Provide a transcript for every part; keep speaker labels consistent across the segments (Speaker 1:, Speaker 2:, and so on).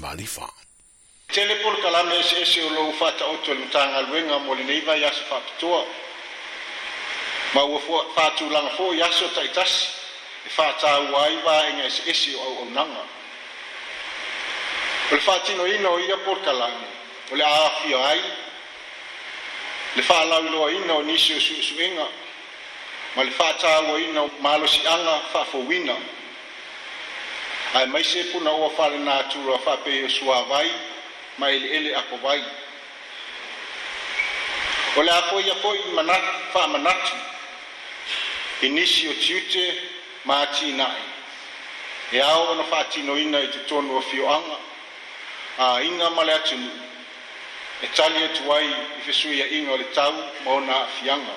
Speaker 1: malifa tele pol kalame ese ese o lou faataoto le matagaluega mo lenei fo aso faapitoa ma ua faatulaga foʻi aso taʻitasi e faatāua ai vaega eseese o auaunaga o le faatinoina o ia pol kalame o le aafia ai le ino o nisi o suʻesuʻega ma le faatauaina o malosiʻaga faafouina ae mai se puna ua falenā atura faapei o suāvai ma eleʻele ako vai o le a koi ia foʻi faamanatu inisi o tiute ma tinaʻi e ao ona faatinoina i totonu o fioaga aiga ma le atunuu e tali atu ai i fesuiaʻiga o le tau ma ona aafiaga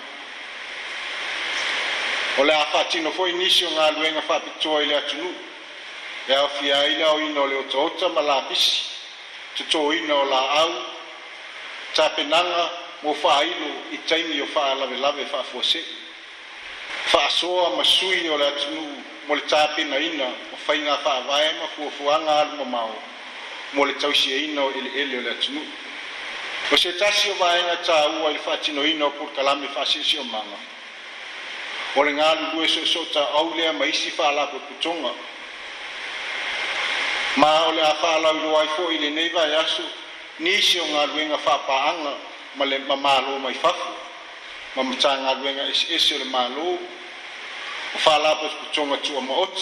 Speaker 1: o le a faatino foʻi nisi o galuega faapitoa i le atunuu e aofiaina o ina o le otaota ma lamisi totoina o laau tapenaga mo faailo i taimi o faalavelave faafuasee faasoa ma sui o le atunuu mo le tapenaina o faiga faavae ma fuafuaga alumamao mo le tausieina o eleele o le atunuu o se tasi o vaega tāua i le faatinoina o pulukalame faasiʻisiʻomaga o le galulue soʻesoʻo taau lea ma isi faalapoputoga ma o le a faalaoilō ai foʻi i lenei vae aso nisi o galuega fa apaaga male ma mālō mai fafu mamatāgaluega eseese o le mālo o faala poopotoga tuamaoti